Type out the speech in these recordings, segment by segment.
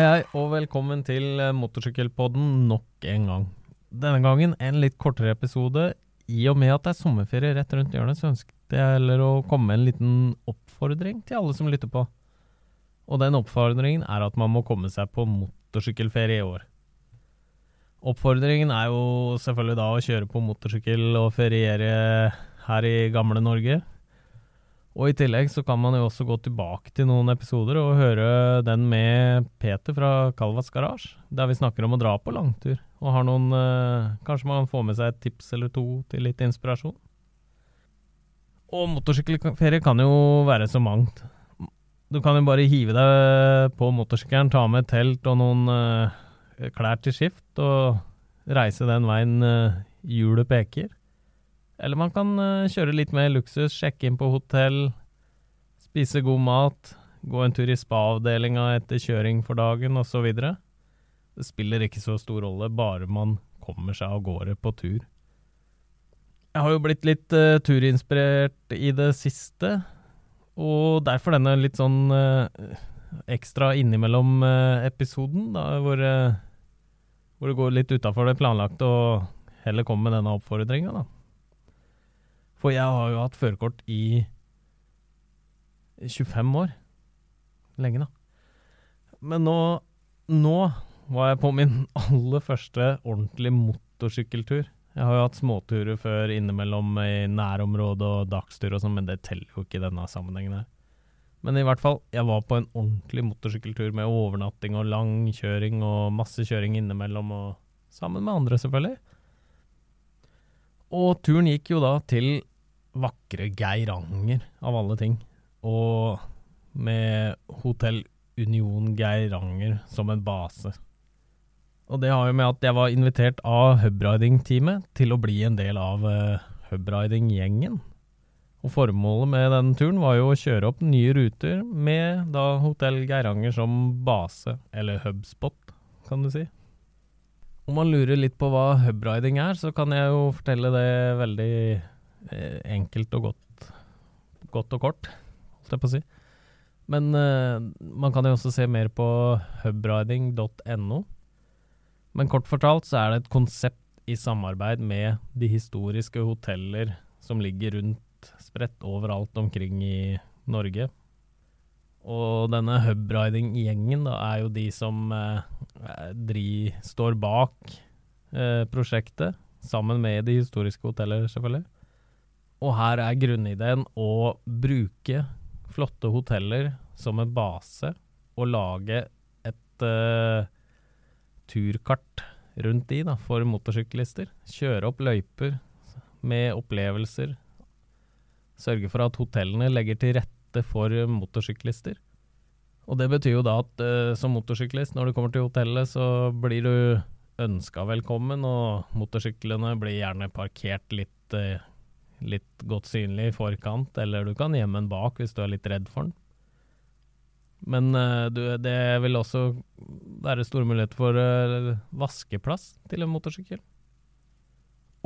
Hei, hei, og velkommen til eh, Motorsykkelpodden nok en gang. Denne gangen en litt kortere episode. I og med at det er sommerferie rett rundt hjørnet, så ønsket jeg heller å komme med en liten oppfordring til alle som lytter på. Og den oppfordringen er at man må komme seg på motorsykkelferie i år. Oppfordringen er jo selvfølgelig da å kjøre på motorsykkel og feriere her i gamle Norge. Og i tillegg så kan man jo også gå tilbake til noen episoder og høre den med Peter fra Kalvas Garasje, der vi snakker om å dra på langtur. Og har noen eh, Kanskje man får med seg et tips eller to til litt inspirasjon. Og motorsykkelferie kan jo være så mangt. Du kan jo bare hive deg på motorsykkelen, ta med telt og noen eh, klær til skift, og reise den veien eh, hjulet peker. Eller man kan uh, kjøre litt mer luksus, sjekke inn på hotell, spise god mat, gå en tur i spa-avdelinga etter kjøring for dagen osv. Det spiller ikke så stor rolle, bare man kommer seg av gårde på tur. Jeg har jo blitt litt uh, turinspirert i det siste, og derfor denne litt sånn uh, ekstra innimellom-episoden, hvor, hvor det går litt utafor det planlagte, og heller kommer med denne oppfordringa, da. For jeg har jo hatt førerkort i 25 år. Lenge, da. Men nå, nå var jeg på min aller første ordentlige motorsykkeltur. Jeg har jo hatt småturer før innimellom i nærområdet og dagstur og sånn, men det teller jo ikke i denne sammenhengen her. Men i hvert fall, jeg var på en ordentlig motorsykkeltur med overnatting og langkjøring og masse kjøring innimellom, og sammen med andre, selvfølgelig. Og turen gikk jo da til vakre Geiranger, av alle ting. Og med Hotell Union Geiranger som en base. Og det har jo med at jeg var invitert av hubriding-teamet til å bli en del av uh, hubriding-gjengen. Og formålet med den turen var jo å kjøre opp nye ruter med da Hotell Geiranger som base, eller hubspot, kan du si. Om man lurer litt på hva hubriding er, så kan jeg jo fortelle det veldig Eh, enkelt og godt, godt og kort, holdt jeg på å si. Men uh, man kan jo også se mer på hubriding.no. Men kort fortalt så er det et konsept i samarbeid med de historiske hoteller som ligger rundt spredt overalt omkring i Norge. Og denne hubriding-gjengen er jo de som uh, dri, står bak uh, prosjektet, sammen med de historiske hoteller, selvfølgelig. Og her er grunnideen å bruke flotte hoteller som en base, og lage et uh, turkart rundt de da, for motorsyklister. Kjøre opp løyper med opplevelser. Sørge for at hotellene legger til rette for motorsyklister. Og det betyr jo da at uh, som motorsyklist, når du kommer til hotellet, så blir du ønska velkommen, og motorsyklene blir gjerne parkert litt uh, litt godt synlig i forkant, eller du kan gjemme den bak hvis du er litt redd for den. Men uh, du, det vil også være store muligheter for vaskeplass til en motorsykkel.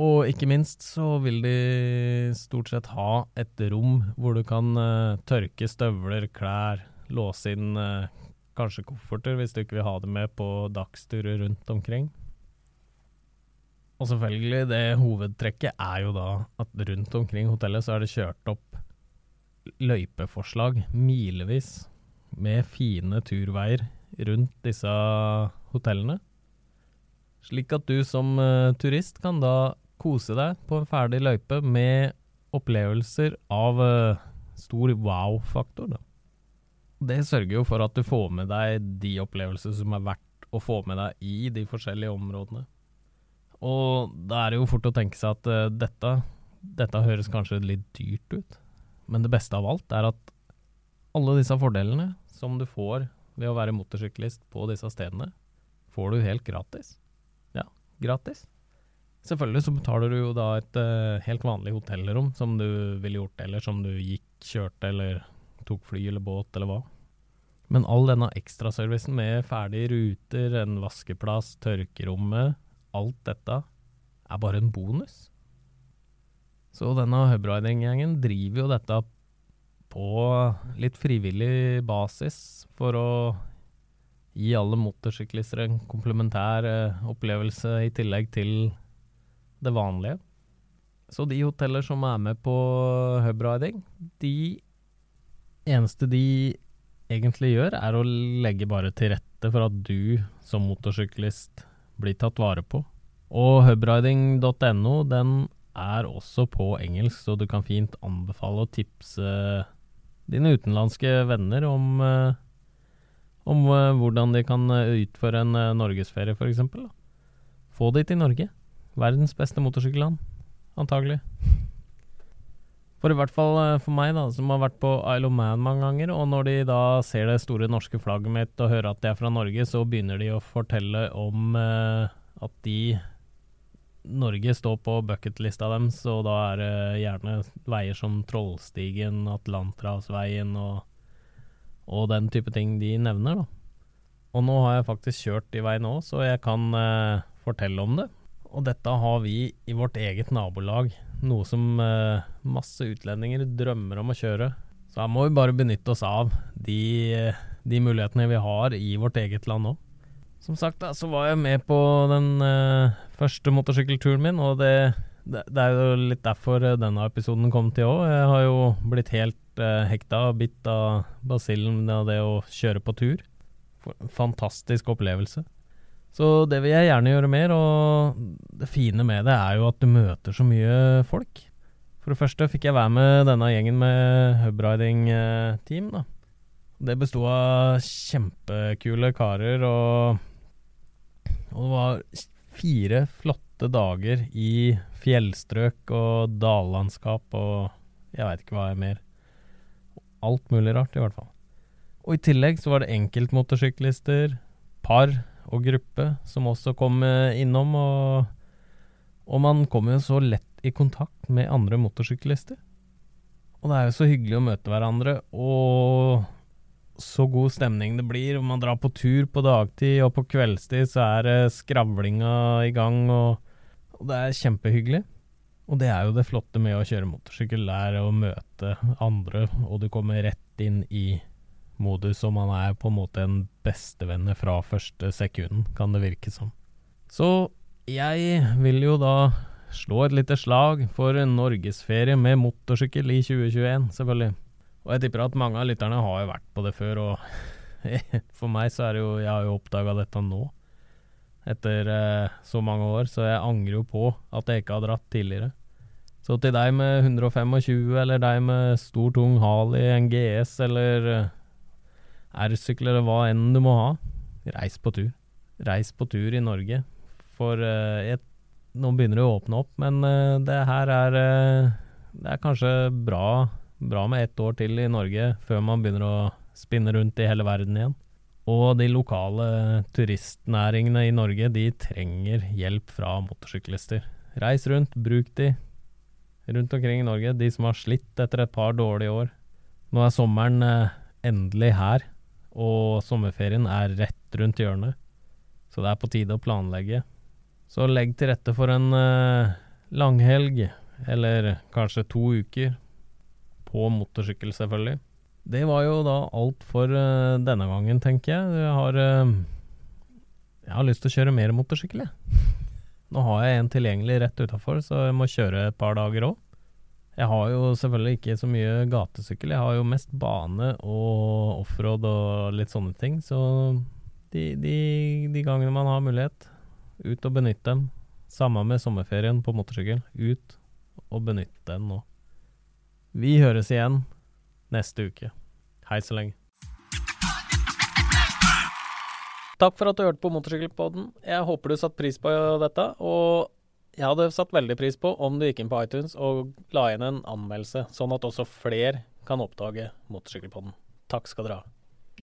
Og ikke minst så vil de stort sett ha et rom hvor du kan uh, tørke støvler, klær, låse inn kanskje kofferter hvis du ikke vil ha det med på dagsturer rundt omkring. Og selvfølgelig, det hovedtrekket er jo da at rundt omkring hotellet så er det kjørt opp løypeforslag milevis med fine turveier rundt disse hotellene. Slik at du som uh, turist kan da kose deg på en ferdig løype med opplevelser av uh, stor wow-faktor. Det sørger jo for at du får med deg de opplevelser som er verdt å få med deg i de forskjellige områdene. Og da er det jo fort å tenke seg at uh, dette, dette høres kanskje litt dyrt ut, men det beste av alt er at alle disse fordelene som du får ved å være motorsyklist på disse stedene, får du helt gratis. Ja, gratis. Selvfølgelig så betaler du jo da et uh, helt vanlig hotellrom som du ville gjort, eller som du gikk, kjørte eller tok fly eller båt eller hva. Men all denne ekstraservicen med ferdige ruter, en vaskeplass, tørkerommet, alt dette er bare en bonus. Så denne hubriding-gjengen driver jo dette på litt frivillig basis for å gi alle motorsyklister en komplementær eh, opplevelse i tillegg til det vanlige. Så de hoteller som er med på hubriding, de eneste de egentlig gjør, er å legge bare til rette for at du som motorsyklist blir tatt vare på. Og hubriding.no, den er også på engelsk, så du kan fint anbefale å tipse dine utenlandske venner om uh, om uh, hvordan de kan uh, utføre en norgesferie, f.eks. Få de til Norge. Verdens beste motorsykkelland, antagelig. For i hvert fall for meg, da, som har vært på Isle of Man mange ganger, og når de da ser det store norske flagget mitt og hører at de er fra Norge, så begynner de å fortelle om at de Norge står på bucketlista deres, og da er det gjerne veier som Trollstigen, Atlanterhavsveien og, og den type ting de nevner, da. Og nå har jeg faktisk kjørt i vei nå, så jeg kan eh, fortelle om det. Og dette har vi i vårt eget nabolag, noe som eh, masse utlendinger drømmer om å kjøre. Så her må vi bare benytte oss av de, de mulighetene vi har i vårt eget land òg. Som sagt, da, så var jeg med på den uh, første motorsykkelturen min, og det, det, det, er jo litt derfor eh, denne episoden kom til òg. Jeg har jo blitt helt uh, hekta og bitt av basillen av det å kjøre på tur. Fantastisk opplevelse. Så det vil jeg gjerne gjøre mer, og det fine med det er jo at du møter så mye folk. For det første fikk jeg være med denne gjengen med hubriding-team, da. Det besto av kjempekule karer og og det var fire flotte dager i fjellstrøk og dallandskap og jeg veit ikke hva er mer. Alt mulig rart, i hvert fall. Og i tillegg så var det enkeltmotorsyklister, par og gruppe som også kom eh, innom, og, og man kommer jo så lett i kontakt med andre motorsyklister. Og det er jo så hyggelig å møte hverandre, og så god stemning det blir. Om man drar på tur på dagtid, og på kveldstid så er skravlinga i gang, og, og, det er kjempehyggelig. Og det er jo det flotte med å kjøre motorsykkel, er å møte andre, og du kommer rett inn i modus, og man er på en måte en bestevenn fra første sekunden, kan det virke som. Så jeg vil jo da slå et lite slag for norgesferie med motorsykkel i 2021, selvfølgelig. Og jeg tipper at mange av lytterne har jo vært på det før, og for meg så er det jo Jeg har jo oppdaga dette nå, etter eh, så mange år, så jeg angrer jo på at jeg ikke har dratt tidligere. Så til deg med 125, eller deg med stor, tung hal i en GS, eller eh, R-sykkel, eller hva enn du må ha, reis på tur. Reis på tur i Norge. For uh, jeg, nå begynner det å åpne opp, men uh, det her er uh, Det er kanskje bra bra med ett år til i Norge før man begynner å spinne rundt i hele verden igjen. Og de lokale turistnæringene i Norge, de trenger hjelp fra motorsyklister. Reis rundt, bruk de rundt omkring i Norge, de som har slitt etter et par dårlige år. Nå er sommeren eh, endelig her, og sommerferien er rett rundt hjørnet. Så det er på tide å planlegge. Så legg til rette for en uh, langhelg, eller kanskje to uker, på motorsykkel, selvfølgelig. Det var jo da alt for uh, denne gangen, tenker jeg. Jeg har, uh, jeg har lyst til å kjøre mer motorsykkel, jeg. Nå har jeg en tilgjengelig rett utafor, så jeg må kjøre et par dager òg. Jeg har jo selvfølgelig ikke så mye gatesykkel, jeg har jo mest bane og offroad og litt sånne ting. Så de, de, de gangene man har mulighet, ut og benytte dem. Samme med sommerferien på motorsykkel. Ut og benytte den nå. Vi høres igjen neste uke. Hei så lenge. Takk for at du hørte på Motorsykkelpodden. Jeg håper du satte pris på dette. Og jeg hadde satt veldig pris på om du gikk inn på iTunes og la inn en anmeldelse, sånn at også flere kan oppdage Motorsykkelpodden. Takk skal dere ha.